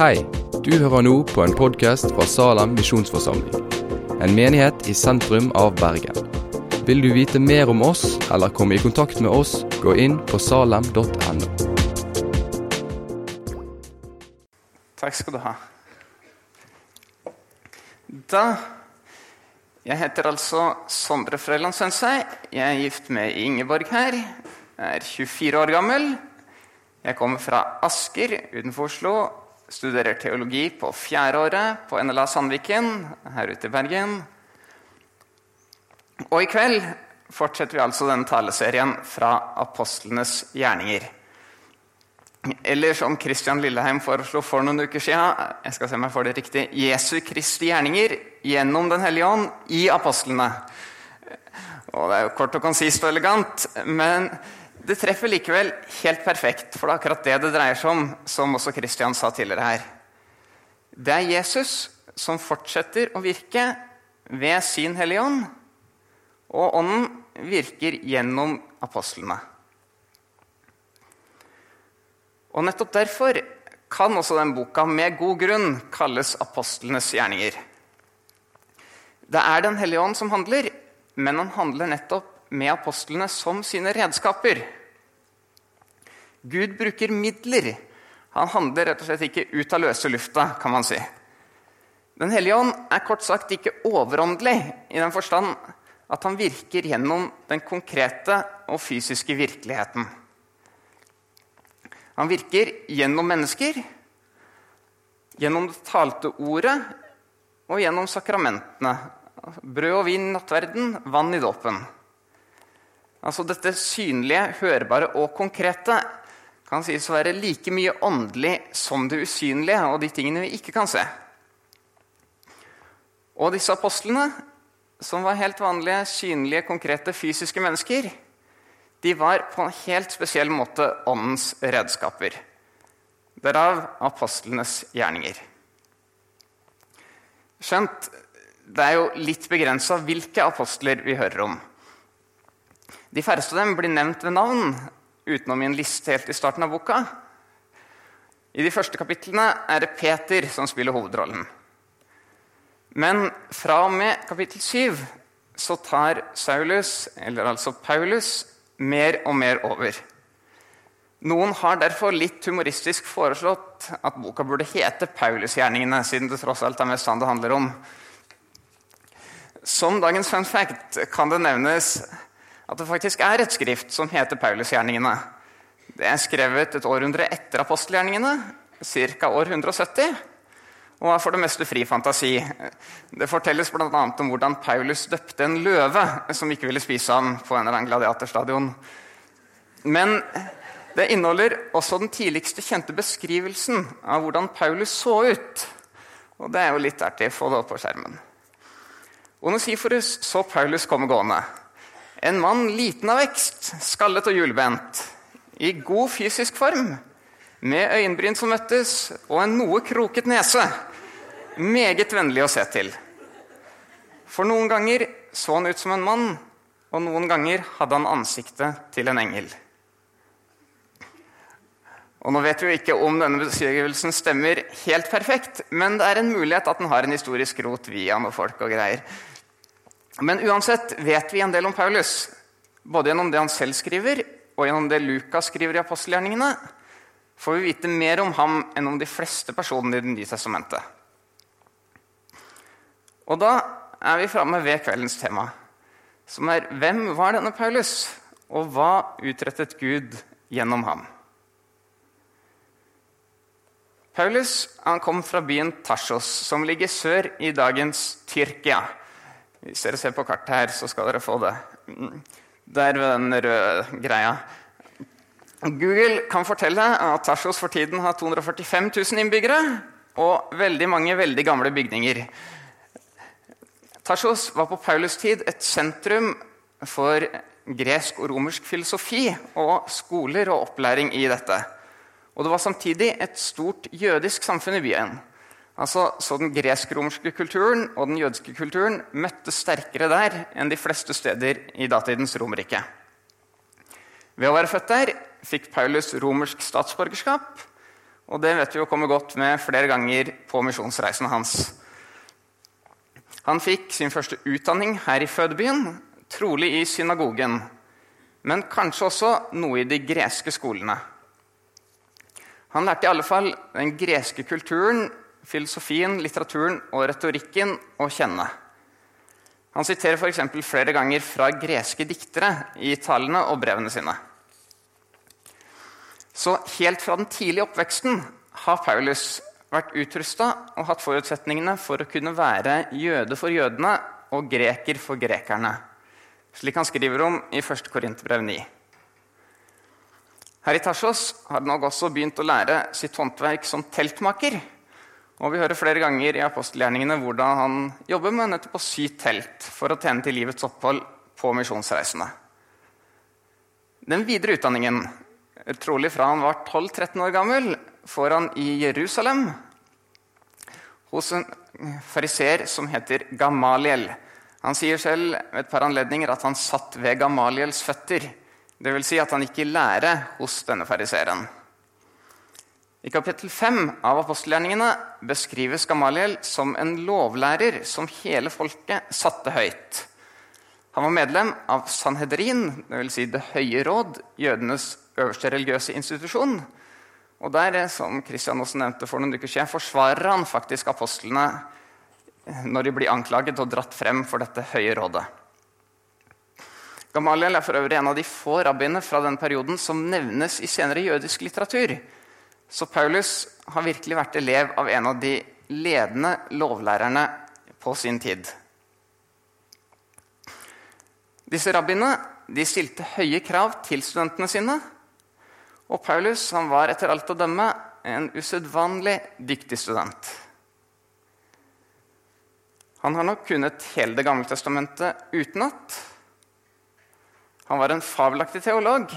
Hei, du hører nå på en podkast fra Salem misjonsforsamling. En menighet i sentrum av Bergen. Vil du vite mer om oss eller komme i kontakt med oss, gå inn på salem.no. Takk skal du ha. Da Jeg heter altså Sondre Frøyland Sønsei. Jeg er gift med Ingeborg her. Jeg er 24 år gammel. Jeg kommer fra Asker utenfor Oslo. Studerer teologi på fjerdeåret på NLA Sandviken her ute i Bergen. Og i kveld fortsetter vi altså den taleserien fra apostlenes gjerninger. Eller som Christian Lilleheim foreslo for noen uker siden jeg skal se om jeg får det riktig, Jesu Kristi gjerninger gjennom Den hellige ånd i apostlene. Og Det er jo kort og konsist og elegant, men det treffer likevel helt perfekt. For det er akkurat det det dreier seg om, som også Christian sa tidligere her. Det er Jesus som fortsetter å virke ved sin Hellige Ånd, og Ånden virker gjennom apostlene. Og Nettopp derfor kan også den boka med god grunn kalles apostlenes gjerninger. Det er Den hellige ånd som handler, men han handler nettopp med apostlene som sine redskaper. Gud bruker midler. Han handler rett og slett ikke ut av løse lufta, kan man si. Den hellige ånd er kort sagt ikke overåndelig i den forstand at han virker gjennom den konkrete og fysiske virkeligheten. Han virker gjennom mennesker, gjennom det talte ordet og gjennom sakramentene. Brød og vin i nattverden, vann i dåpen. Altså dette synlige, hørbare og konkrete kan sies å være like mye åndelig som det usynlige og de tingene vi ikke kan se. Og disse apostlene, som var helt vanlige, synlige, konkrete, fysiske mennesker, de var på en helt spesiell måte åndens redskaper. Derav apostlenes gjerninger. Skjønt, det er jo litt begrensa hvilke apostler vi hører om. De færreste av dem blir nevnt ved navn, utenom i en liste helt i starten av boka. I de første kapitlene er det Peter som spiller hovedrollen. Men fra og med kapittel 7 så tar Saulus, eller altså Paulus, mer og mer over. Noen har derfor litt humoristisk foreslått at boka burde hete 'Paulusgjerningene', siden det tross alt er mest han det handler om. Som dagens fun fact kan det nevnes at det faktisk er et skrift som heter 'Paulusgjerningene'. Det er skrevet et århundre etter apostelgjerningene, ca. år 170, og er for det meste fri fantasi. Det fortelles bl.a. om hvordan Paulus døpte en løve som ikke ville spise ham på en eller annen gladiaterstadion. Men det inneholder også den tidligste kjente beskrivelsen av hvordan Paulus så ut. Og det er jo litt artig. Få det opp på skjermen. Onesiforus så Paulus komme gående. En mann liten av vekst, skallet og hjulbent, i god fysisk form, med øyenbryn som møttes, og en noe kroket nese. Meget vennlig å se til. For noen ganger så han ut som en mann, og noen ganger hadde han ansiktet til en engel. Og nå vet vi jo ikke om denne beskrivelsen stemmer helt perfekt, men det er en mulighet at den har en historisk rot via noe folk og greier. Men uansett vet vi en del om Paulus, både gjennom det han selv skriver, og gjennom det Lukas skriver i apostelgjerningene, får vi vite mer om ham enn om de fleste personene i Det nye testamentet. Og da er vi framme ved kveldens tema, som er hvem var denne Paulus, og hva utrettet Gud gjennom ham? Paulus kom fra byen Tarsos, som ligger sør i dagens Tyrkia. Hvis dere ser på kartet her, så skal dere få det. Der ved den røde greia. Google kan fortelle at Tarsos for tiden har 245 000 innbyggere og veldig mange veldig gamle bygninger. Tarsos var på Paulus tid et sentrum for gresk og romersk filosofi og skoler og opplæring i dette. Og det var samtidig et stort jødisk samfunn i byen. Altså, så Den gresk-romerske kulturen og den jødiske kulturen møttes sterkere der enn de fleste steder i datidens Romerrike. Ved å være født der fikk Paulus romersk statsborgerskap. Og det vet vi jo kommer godt med flere ganger på misjonsreisene hans. Han fikk sin første utdanning her i fødebyen, trolig i synagogen, men kanskje også noe i de greske skolene. Han lærte i alle fall den greske kulturen, filosofien, litteraturen og retorikken å kjenne. Han siterer f.eks. flere ganger fra greske diktere i talene og brevene sine. Så helt fra den tidlige oppveksten har Paulus vært utrusta og hatt forutsetningene for å kunne være jøde for jødene og greker for grekerne, slik han skriver om i 1. Korinterbrev 9. Her i Tarsos har han også begynt å lære sitt håndverk som teltmaker. Og Vi hører flere ganger i apostelgjerningene hvordan han jobber med nettopp å sy telt for å tjene til livets opphold på misjonsreisene. Den videre utdanningen, trolig fra han var 12-13 år gammel, får han i Jerusalem hos en fariseer som heter Gamaliel. Han sier selv ved et par anledninger at han satt ved Gamaliels føtter. Dvs. Si at han gikk i lære hos denne fariseeren. I kapittel 5 av apostelgjerningene beskrives Gamaliel som en lovlærer som hele folket satte høyt. Han var medlem av Sanhedrin, dvs. Si Det høye råd, jødenes øverste religiøse institusjon. Og der, som Kristian også nevnte for noen uker siden, forsvarer han faktisk apostlene når de blir anklaget og dratt frem for dette høye rådet. Gamaliel er for øvrig en av de få rabbiene fra den perioden som nevnes i senere jødisk litteratur. Så Paulus har virkelig vært elev av en av de ledende lovlærerne på sin tid. Disse rabbiene stilte høye krav til studentene sine. Og Paulus var etter alt å dømme en usedvanlig dyktig student. Han har nok kunnet hele Det gamle testamentet utenat. Han var en fabelaktig teolog.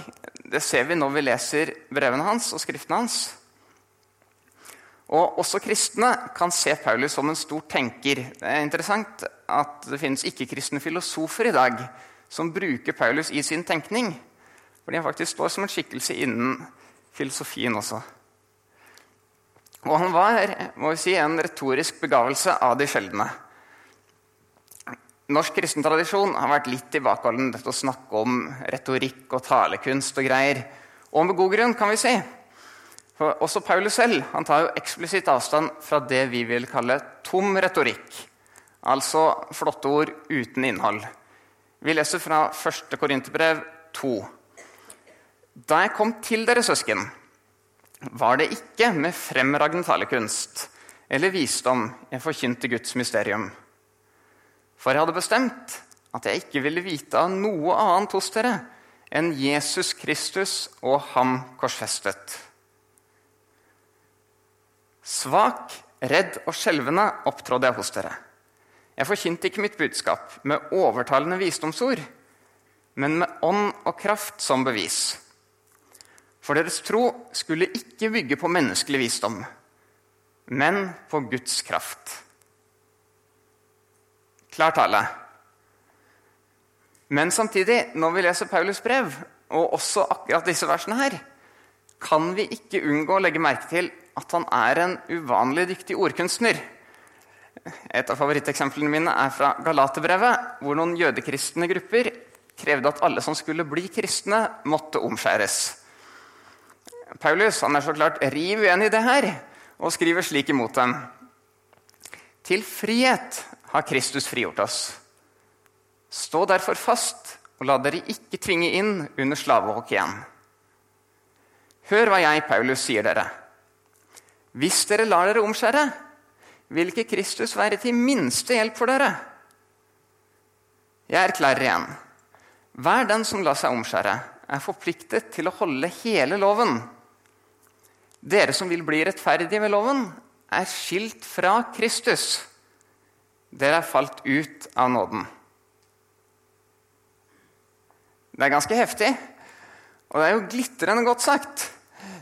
Det ser vi når vi leser brevene hans og skriftene hans. Og Også kristne kan se Paulus som en stor tenker. Det er interessant at det finnes ikke-kristne filosofer i dag som bruker Paulus i sin tenkning. Fordi han faktisk står som en skikkelse innen filosofien også. Og han var må vi si, en retorisk begavelse av de sjeldne. Norsk kristen tradisjon har vært litt tilbakeholden til å snakke om retorikk og talekunst og greier. Og med god grunn, kan vi si. Også Paulus selv han tar jo eksplisitt avstand fra det vi vil kalle tom retorikk. Altså flotte ord uten innhold. Vi leser fra 1. Korinterbrev 2. Da jeg kom til dere søsken, var det ikke med fremragende talekunst eller visdom jeg forkynte Guds mysterium. For jeg hadde bestemt at jeg ikke ville vite av noe annet hos dere enn Jesus Kristus og ham korsfestet. Svak, redd og skjelvende opptrådde jeg hos dere. Jeg forkynte ikke mitt budskap med overtalende visdomsord, men med ånd og kraft som bevis. For deres tro skulle ikke bygge på menneskelig visdom, men på Guds kraft. Klar tale. Men samtidig, når vi leser Paulus brev, og også akkurat disse versene her, kan vi ikke unngå å legge merke til at han er en uvanlig dyktig ordkunstner. Et av favoritteksemplene mine er fra Galaterbrevet, hvor noen jødekristne grupper krevde at alle som skulle bli kristne, måtte omskjæres. Paulus han er så klart riv uenig i det her og skriver slik imot dem. Til frihet har Kristus frigjort oss. Stå derfor fast, og la dere ikke tvinge inn under slavehåk igjen. Hør hva jeg, Paulus, sier dere. Hvis dere lar dere omskjære, vil ikke Kristus være til minste hjelp for dere. Jeg erklærer igjen. Hver den som lar seg omskjære, er forpliktet til å holde hele loven. Dere som vil bli rettferdige ved loven, er skilt fra Kristus. Dere er falt ut av nåden. Det er ganske heftig, og det er jo glitrende godt sagt.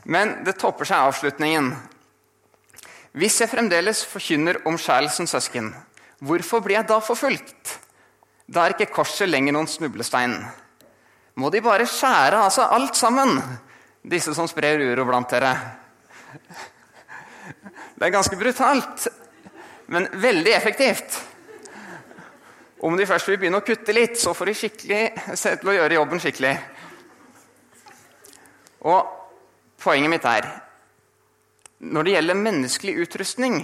Men det topper seg avslutningen. Hvis jeg fremdeles forkynner omskjærelsen, søsken, hvorfor blir jeg da forfulgt? Da er ikke korset lenger noen snublestein. Må de bare skjære av seg alt sammen, disse som sprer uro blant dere? Det er ganske brutalt, men veldig effektivt. Om de først vil begynne å kutte litt, så får de skikkelig se til å gjøre jobben skikkelig. Og poenget mitt er når det gjelder menneskelig utrustning,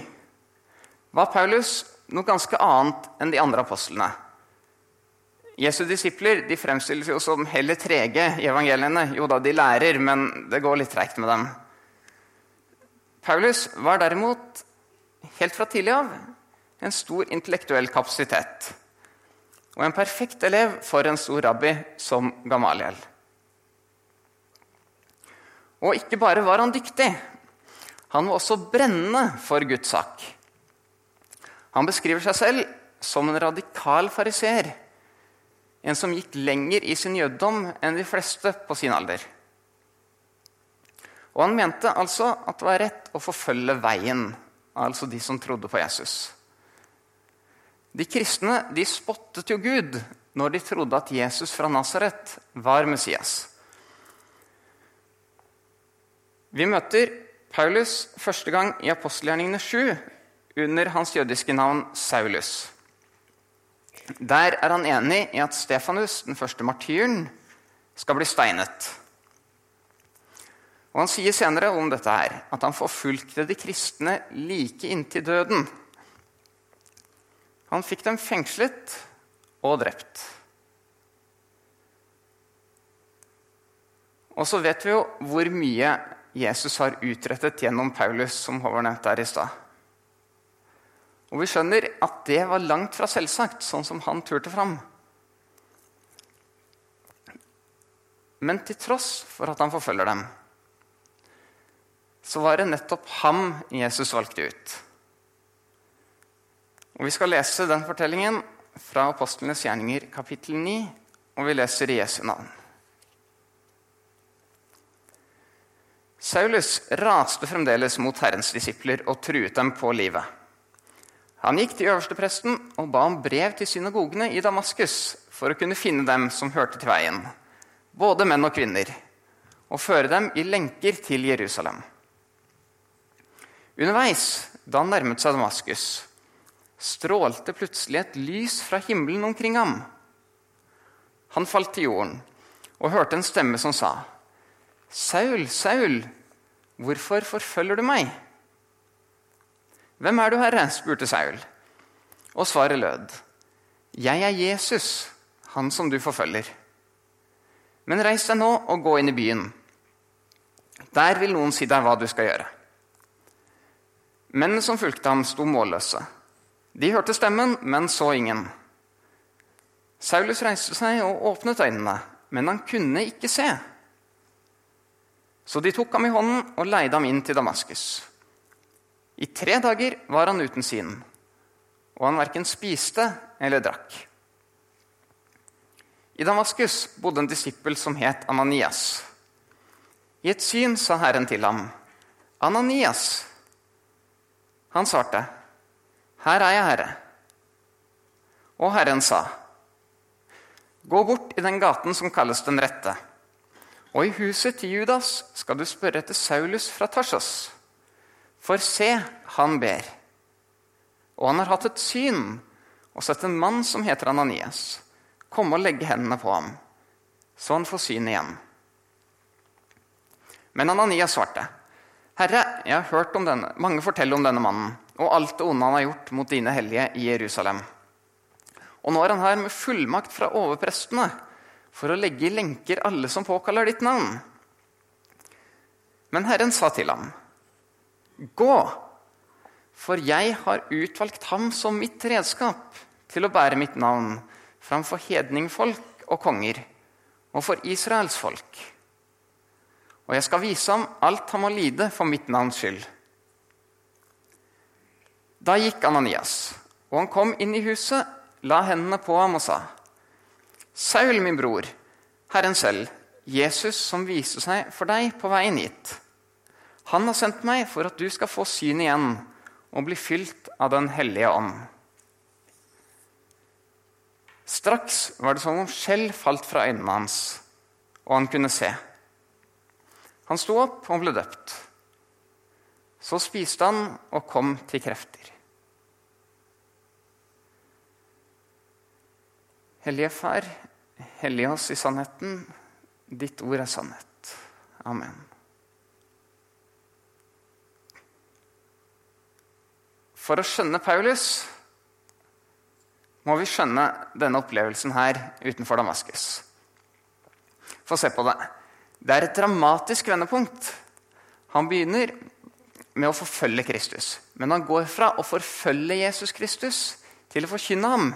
var Paulus noe ganske annet enn de andre apostlene. Jesu disipler de fremstilles jo som heller trege i evangeliene. Jo da, de lærer, men det går litt treigt med dem. Paulus var derimot, helt fra tidlig av, en stor intellektuell kapasitet. Og en perfekt elev for en stor rabbi som Gamaliel. Og ikke bare var han dyktig, han var også brennende for Guds sak. Han beskriver seg selv som en radikal fariseer. En som gikk lenger i sin jøddom enn de fleste på sin alder. Og han mente altså at det var rett å forfølge veien, altså de som trodde på Jesus. De kristne de spottet jo Gud når de trodde at Jesus fra Nasaret var Messias. Vi møter Paulus første gang i apostelgjerningene 7 under hans jødiske navn Saulus. Der er han enig i at Stefanus, den første martyren, skal bli steinet. Og Han sier senere om dette her, at han forfulgte de kristne like inntil døden. Han fikk dem fengslet og drept. Og så vet vi jo hvor mye Jesus har utrettet gjennom Paulus, som Håvard nevnte her i stad. Og vi skjønner at det var langt fra selvsagt, sånn som han turte fram. Men til tross for at han forfølger dem, så var det nettopp ham Jesus valgte ut. Og Vi skal lese den fortellingen fra Apostlenes gjerninger kapittel 9, og vi leser i Jesu navn. Saulus raste fremdeles mot Herrens disipler og truet dem på livet. Han gikk til øverstepresten og ba om brev til synagogene i Damaskus for å kunne finne dem som hørte til veien, både menn og kvinner, og føre dem i lenker til Jerusalem. Underveis, da han nærmet seg Damaskus, strålte plutselig et lys fra himmelen omkring ham. Han falt til jorden og hørte en stemme som sa:" Saul, Saul, hvorfor forfølger du meg? Hvem er du, Herre? spurte Saul. Og svaret lød, Jeg er Jesus, han som du forfølger. Men reis deg nå og gå inn i byen. Der vil noen si deg hva du skal gjøre. Mennene som fulgte ham, sto målløse. De hørte stemmen, men så ingen. Saulus reiste seg og åpnet øynene, men han kunne ikke se. Så de tok ham i hånden og leide ham inn til Damaskus. I tre dager var han uten syn, og han verken spiste eller drakk. I Damaskus bodde en disippel som het Ananias. I et syn sa Herren til ham, 'Ananias.' Han svarte, 'Her er jeg, Herre.' Og Herren sa, 'Gå bort i den gaten som kalles Den rette.' Og i huset til Judas skal du spørre etter Saulus fra Tarsos. For se, han ber. Og han har hatt et syn og sett en mann som heter Ananias, komme og legge hendene på ham, så han får syn igjen. Men Ananias svarte, Herre, jeg har hørt om denne, mange fortelle om denne mannen og alt det onde han har gjort mot dine hellige i Jerusalem. Og nå er han her med fullmakt fra overprestene for å legge i lenker alle som påkaller ditt navn. Men Herren sa til ham, Gå, for jeg har utvalgt ham som mitt redskap til å bære mitt navn framfor hedningfolk og konger og for Israels folk. Og jeg skal vise ham alt han må lide for mitt navns skyld. Da gikk Ananias, og han kom inn i huset, la hendene på ham og sa:" Saul, min bror, Herren selv, Jesus som viste seg for deg på veien hit. Han har sendt meg for at du skal få syn igjen og bli fylt av Den hellige ånd. Straks var det som om skjell falt fra øynene hans, og han kunne se. Han sto opp og ble døpt. Så spiste han og kom til krefter. Hellige Far, hellige oss i sannheten. Ditt ord er sannhet. Amen. For å skjønne Paulus må vi skjønne denne opplevelsen her utenfor Damaskus. Få se på det. Det er et dramatisk vendepunkt. Han begynner med å forfølge Kristus. Men han går fra å forfølge Jesus Kristus til å forkynne ham.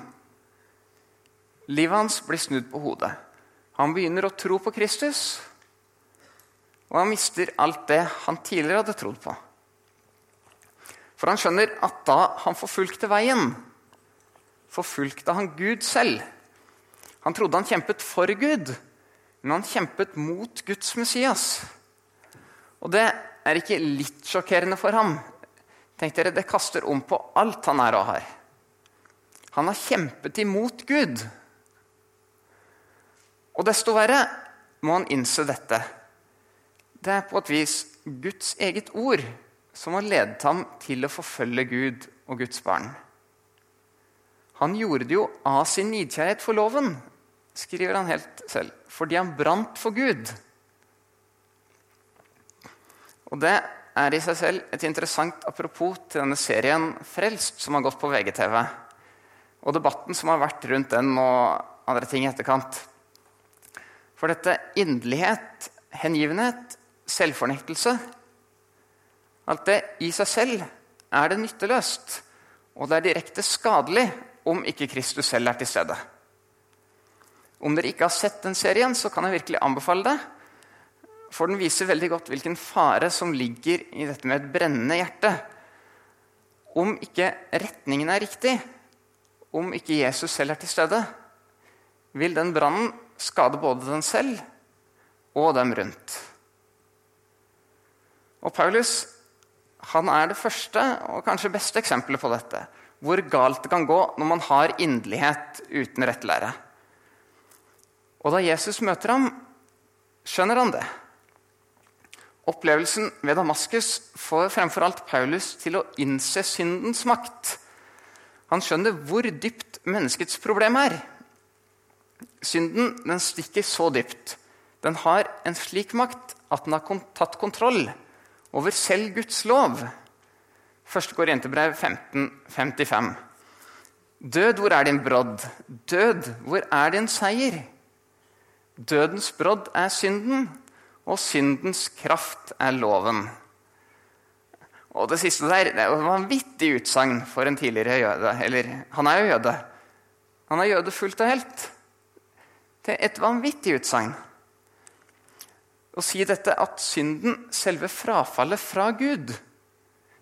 Livet hans blir snudd på hodet. Han begynner å tro på Kristus, og han mister alt det han tidligere hadde trodd på. For han skjønner at da han forfulgte veien, forfulgte han Gud selv. Han trodde han kjempet for Gud, men han kjempet mot Guds Messias. Og det er ikke litt sjokkerende for ham. Tenk dere, Det kaster om på alt han er og har. Han har kjempet imot Gud. Og desto verre må han innse dette. Det er på et vis Guds eget ord som har ledet ham til å forfølge Gud og Guds barn. Han gjorde det jo av sin nidkjærhet for loven, skriver han helt selv, fordi han brant for Gud. Og Det er i seg selv et interessant apropos til denne serien Frelst, som har gått på VGTV, og debatten som har vært rundt den og andre ting i etterkant. For dette inderlighet, hengivenhet, selvfornektelse Alt det i seg selv er det nytteløst, og det er direkte skadelig om ikke Kristus selv er til stede. Om dere ikke har sett den serien, så kan jeg virkelig anbefale det. For den viser veldig godt hvilken fare som ligger i dette med et brennende hjerte. Om ikke retningen er riktig, om ikke Jesus selv er til stede, vil den brannen skade både den selv og dem rundt. Og Paulus han er det første og kanskje beste eksempelet på dette. Hvor galt det kan gå når man har inderlighet uten rettlære. Og da Jesus møter ham, skjønner han det. Opplevelsen ved Damaskus får fremfor alt Paulus til å innse syndens makt. Han skjønner hvor dypt menneskets problem er. Synden den stikker så dypt. Den har en slik makt at den har tatt kontroll over selv Guds lov. 1. Korinterbrev 55. Død, hvor er din brodd? Død, hvor er din seier? Dødens brodd er synden, og syndens kraft er loven. Og Det siste der det er et vanvittig utsagn for en tidligere jøde. Eller, han er jo jøde. Han er jøde fullt og helt. Er et vanvittig utsagn. Å si dette at synden, selve frafallet fra Gud,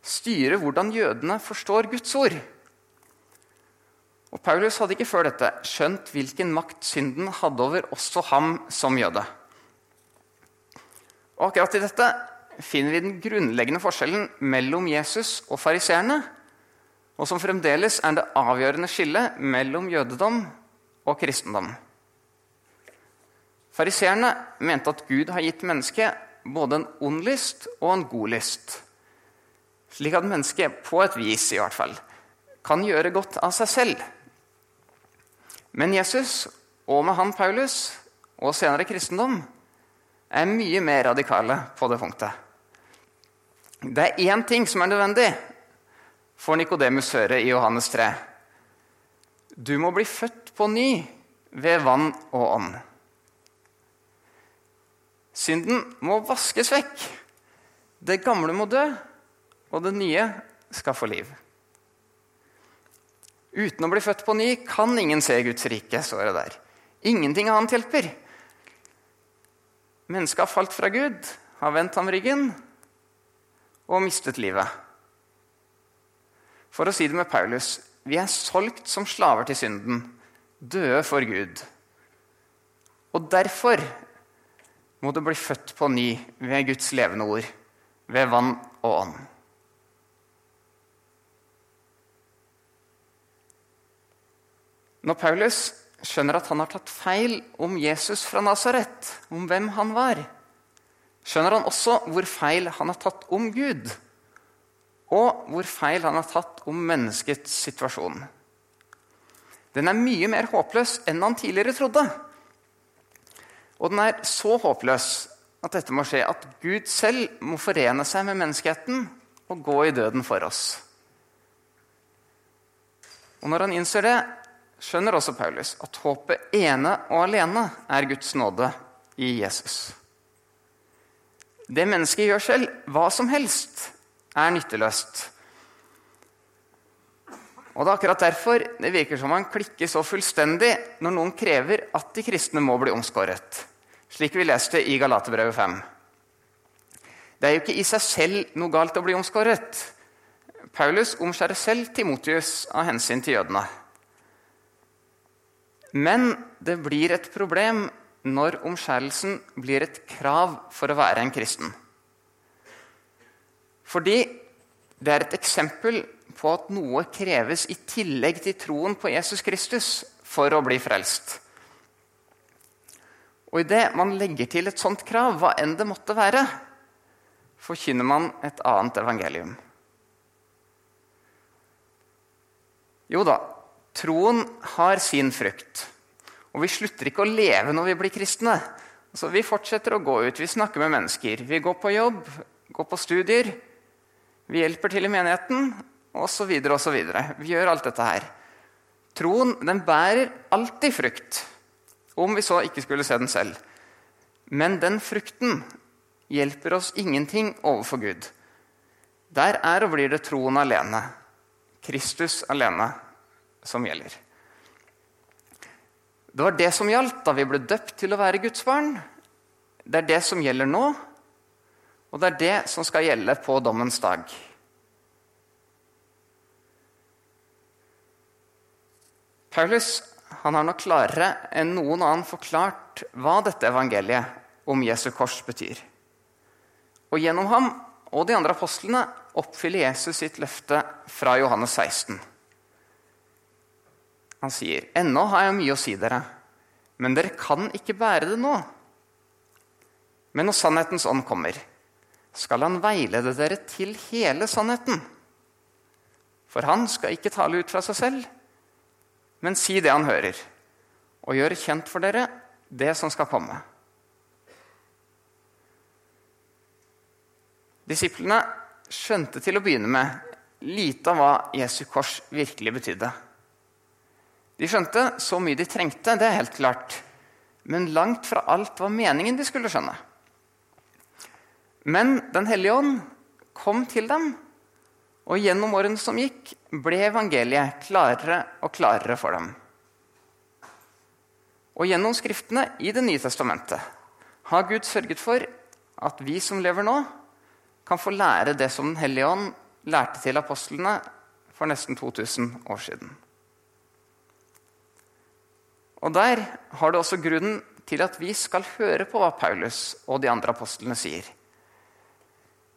styrer hvordan jødene forstår Guds ord. Og Paulus hadde ikke før dette skjønt hvilken makt synden hadde over også ham som jøde. Og akkurat i dette finner vi den grunnleggende forskjellen mellom Jesus og fariseerne, og som fremdeles er det avgjørende skillet mellom jødedom og kristendom. Fariseerne mente at Gud har gitt mennesket både en ond lyst og en god lyst. Slik at mennesket, på et vis i hvert fall, kan gjøre godt av seg selv. Men Jesus, og med han Paulus, og senere kristendom, er mye mer radikale på det punktet. Det er én ting som er nødvendig, får Nikodemus høre i Johannes 3. Du må bli født på ny ved vann og ånd. Synden må vaskes vekk. Det gamle må dø, og det nye skal få liv. Uten å bli født på ny kan ingen se Guds rike, står det der. Ingenting annet hjelper. Mennesket har falt fra Gud, har vendt ham ryggen og mistet livet. For å si det med Paulus vi er solgt som slaver til synden, døde for Gud. Og derfor må du bli født på ny ved Guds levende ord, ved vann og ånd. Når Paulus skjønner at han har tatt feil om Jesus fra Nasaret, om hvem han var, skjønner han også hvor feil han har tatt om Gud, og hvor feil han har tatt om menneskets situasjon. Den er mye mer håpløs enn han tidligere trodde. Og den er så håpløs at dette må skje at Gud selv må forene seg med menneskeheten og gå i døden for oss. Og Når han innser det, skjønner også Paulus at håpet ene og alene er Guds nåde i Jesus. Det mennesket gjør selv, hva som helst, er nytteløst. Og Det er akkurat derfor det virker som han klikker så fullstendig når noen krever at de kristne må bli omskåret, slik vi leste i Galaterbrevet 5. Det er jo ikke i seg selv noe galt å bli omskåret. Paulus omskjærer selv Timotius av hensyn til jødene. Men det blir et problem når omskjærelsen blir et krav for å være en kristen. Fordi det er et eksempel på at noe kreves i tillegg til troen på Jesus Kristus for å bli frelst. Og idet man legger til et sånt krav, hva enn det måtte være, forkynner man et annet evangelium. Jo da, troen har sin frukt. Og vi slutter ikke å leve når vi blir kristne. Så vi fortsetter å gå ut, vi snakker med mennesker. Vi går på jobb, går på studier. Vi hjelper til i menigheten, osv. osv. Vi gjør alt dette her. Troen den bærer alltid frukt, om vi så ikke skulle se den selv. Men den frukten hjelper oss ingenting overfor Gud. Der er og blir det troen alene, Kristus alene, som gjelder. Det var det som gjaldt da vi ble døpt til å være Guds barn. Det er det som gjelder nå, og det er det som skal gjelde på dommens dag. Paulus han har nok klarere enn noen annen forklart hva dette evangeliet om Jesu kors betyr. Og Gjennom ham og de andre apostlene oppfyller Jesus sitt løfte fra Johannes 16. Han sier, 'Ennå har jeg mye å si dere, men dere kan ikke bære det nå.' Men når sannhetens ånd kommer, skal han veilede dere til hele sannheten. For han skal ikke tale ut fra seg selv, men si det han hører, og gjør kjent for dere det som skal komme. Disiplene skjønte til å begynne med lite av hva Jesu kors virkelig betydde. De skjønte så mye de trengte, det er helt klart. Men langt fra alt var meningen de skulle skjønne. Men Den hellige ånd kom til dem, og gjennom årene som gikk, ble evangeliet klarere og klarere for dem. Og gjennom Skriftene i Det nye testamentet har Gud sørget for at vi som lever nå, kan få lære det som Den hellige ånd lærte til apostlene for nesten 2000 år siden. Og Der har det også grunnen til at vi skal høre på hva Paulus og de andre apostlene sier.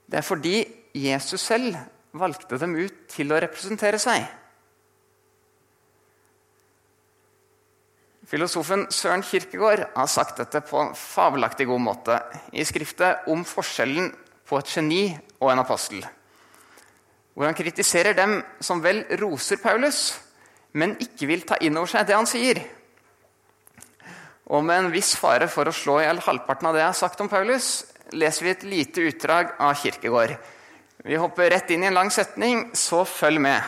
Det er fordi Jesus selv valgte dem ut til å representere seg. Filosofen Søren Kirkegård har sagt dette på en fabelaktig god måte i skriftet om forskjellen på et geni og en apostel. Hvor han kritiserer dem som vel roser Paulus, men ikke vil ta inn over seg det han sier. Og med en viss fare for å slå i hjel halvparten av det jeg har sagt om Paulus, leser vi et lite utdrag av Kirkegård. Vi hopper rett inn i en lang setning, så følg med.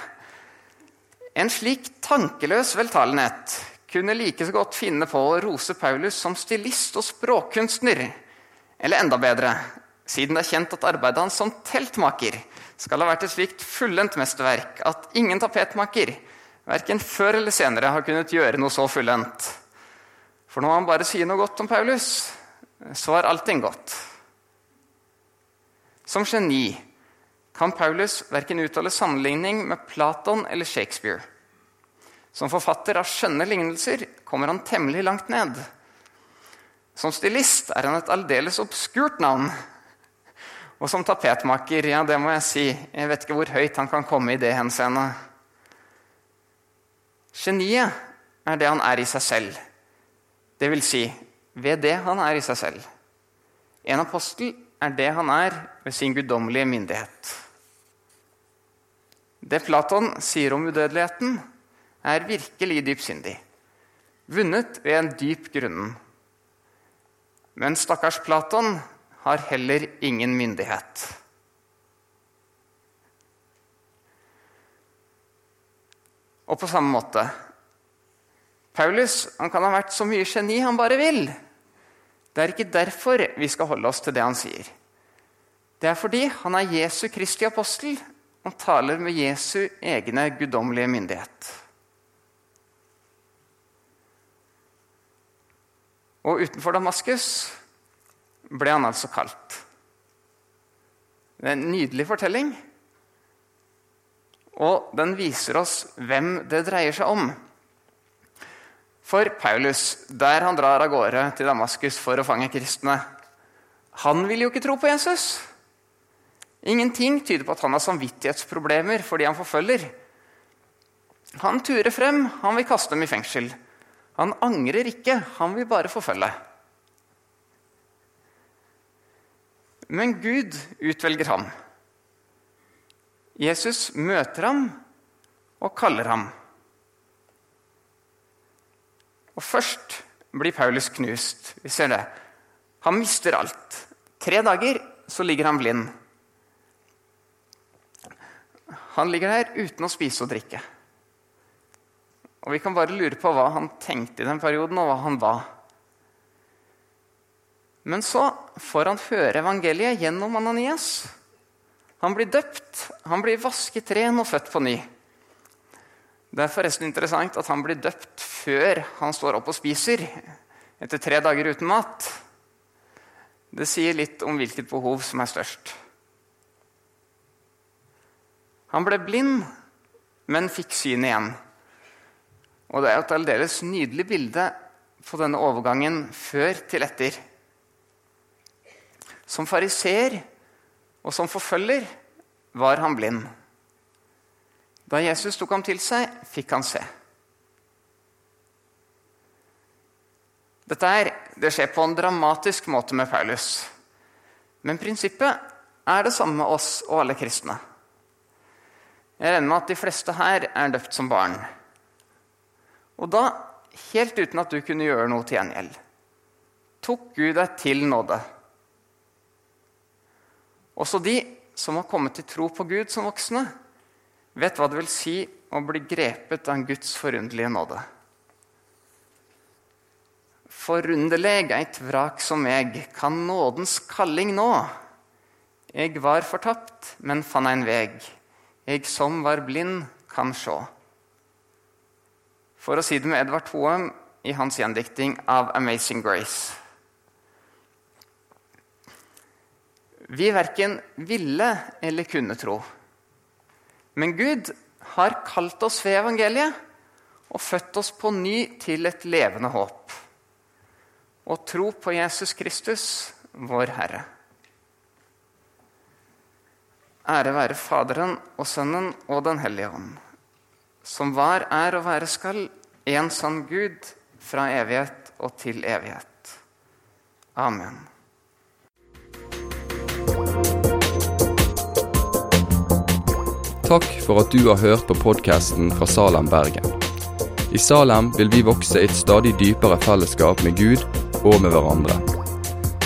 En slik tankeløs veltalenhet kunne like så godt finne på å rose Paulus som stilist og språkkunstner. Eller enda bedre, siden det er kjent at arbeidet hans som teltmaker skal ha vært et slikt fullendt mesterverk at ingen tapetmaker, verken før eller senere, har kunnet gjøre noe så fullendt. For når man bare sier noe godt om Paulus, så er allting godt. Som geni kan Paulus verken uttale sammenligning med Platon eller Shakespeare. Som forfatter av skjønne lignelser kommer han temmelig langt ned. Som stilist er han et aldeles obskurt navn. Og som tapetmaker, ja, det må jeg si, jeg vet ikke hvor høyt han kan komme i det henseende. Geniet er det han er i seg selv det vil si ved det han er i seg selv. En apostel er det han er ved sin guddommelige myndighet. Det Platon sier om udødeligheten, er virkelig dypsindig. Vunnet ved en dyp grunnen. Men stakkars Platon har heller ingen myndighet. Og på samme måte Paulus kan ha vært så mye geni han bare vil. Det er ikke derfor vi skal holde oss til det han sier. Det er fordi han er Jesu Kristi apostel og taler med Jesu egne guddommelige myndighet. Og utenfor Damaskus ble han altså kalt. Det er en nydelig fortelling, og den viser oss hvem det dreier seg om. For Paulus, der han drar av gårde til Damaskus for å fange kristne, han vil jo ikke tro på Jesus. Ingenting tyder på at han har samvittighetsproblemer for de han forfølger. Han turer frem, han vil kaste dem i fengsel. Han angrer ikke, han vil bare forfølge. Men Gud utvelger ham. Jesus møter ham og kaller ham. Og først blir Paulus knust. Vi ser det. Han mister alt. Tre dager så ligger han blind. Han ligger der uten å spise og drikke. Og Vi kan bare lure på hva han tenkte i den perioden, og hva han var. Men så får han høre evangeliet gjennom Ananias. Han blir døpt, han blir vasket ren og født på ny. Det er forresten interessant at han blir døpt før han står opp og spiser, etter tre dager uten mat. Det sier litt om hvilket behov som er størst. Han ble blind, men fikk syn igjen. Og det er et aldeles nydelig bilde på denne overgangen før til etter. Som fariseer og som forfølger var han blind. Da Jesus tok ham til seg, fikk han se. Dette her, det skjer på en dramatisk måte med Paulus. Men prinsippet er det samme med oss og alle kristne. Jeg regner med at de fleste her er døpt som barn. Og da, helt uten at du kunne gjøre noe til gjengjeld, tok Gud deg til nåde. Også de som har kommet til tro på Gud som voksne, vet hva det vil si å bli grepet av Guds forunderlige nåde. Forunderleg eit vrak som meg, kan nådens kalling nå. Eg var fortapt, men fann ein veg. Jeg som var blind, kan sjå. For å si det med Edvard Hoem i hans gjendikting av 'Amazing Grace'. Vi verken ville eller kunne tro. Men Gud har kalt oss ved evangeliet og født oss på ny til et levende håp. Og tro på Jesus Kristus, vår Herre. Ære være Faderen og Sønnen og Den hellige ånd, som var, er og være skal, en sann Gud, fra evighet og til evighet. Amen. Takk for at du har hørt på podkasten fra Salem, Bergen. I Salem vil vi vokse i et stadig dypere fellesskap med Gud og med hverandre.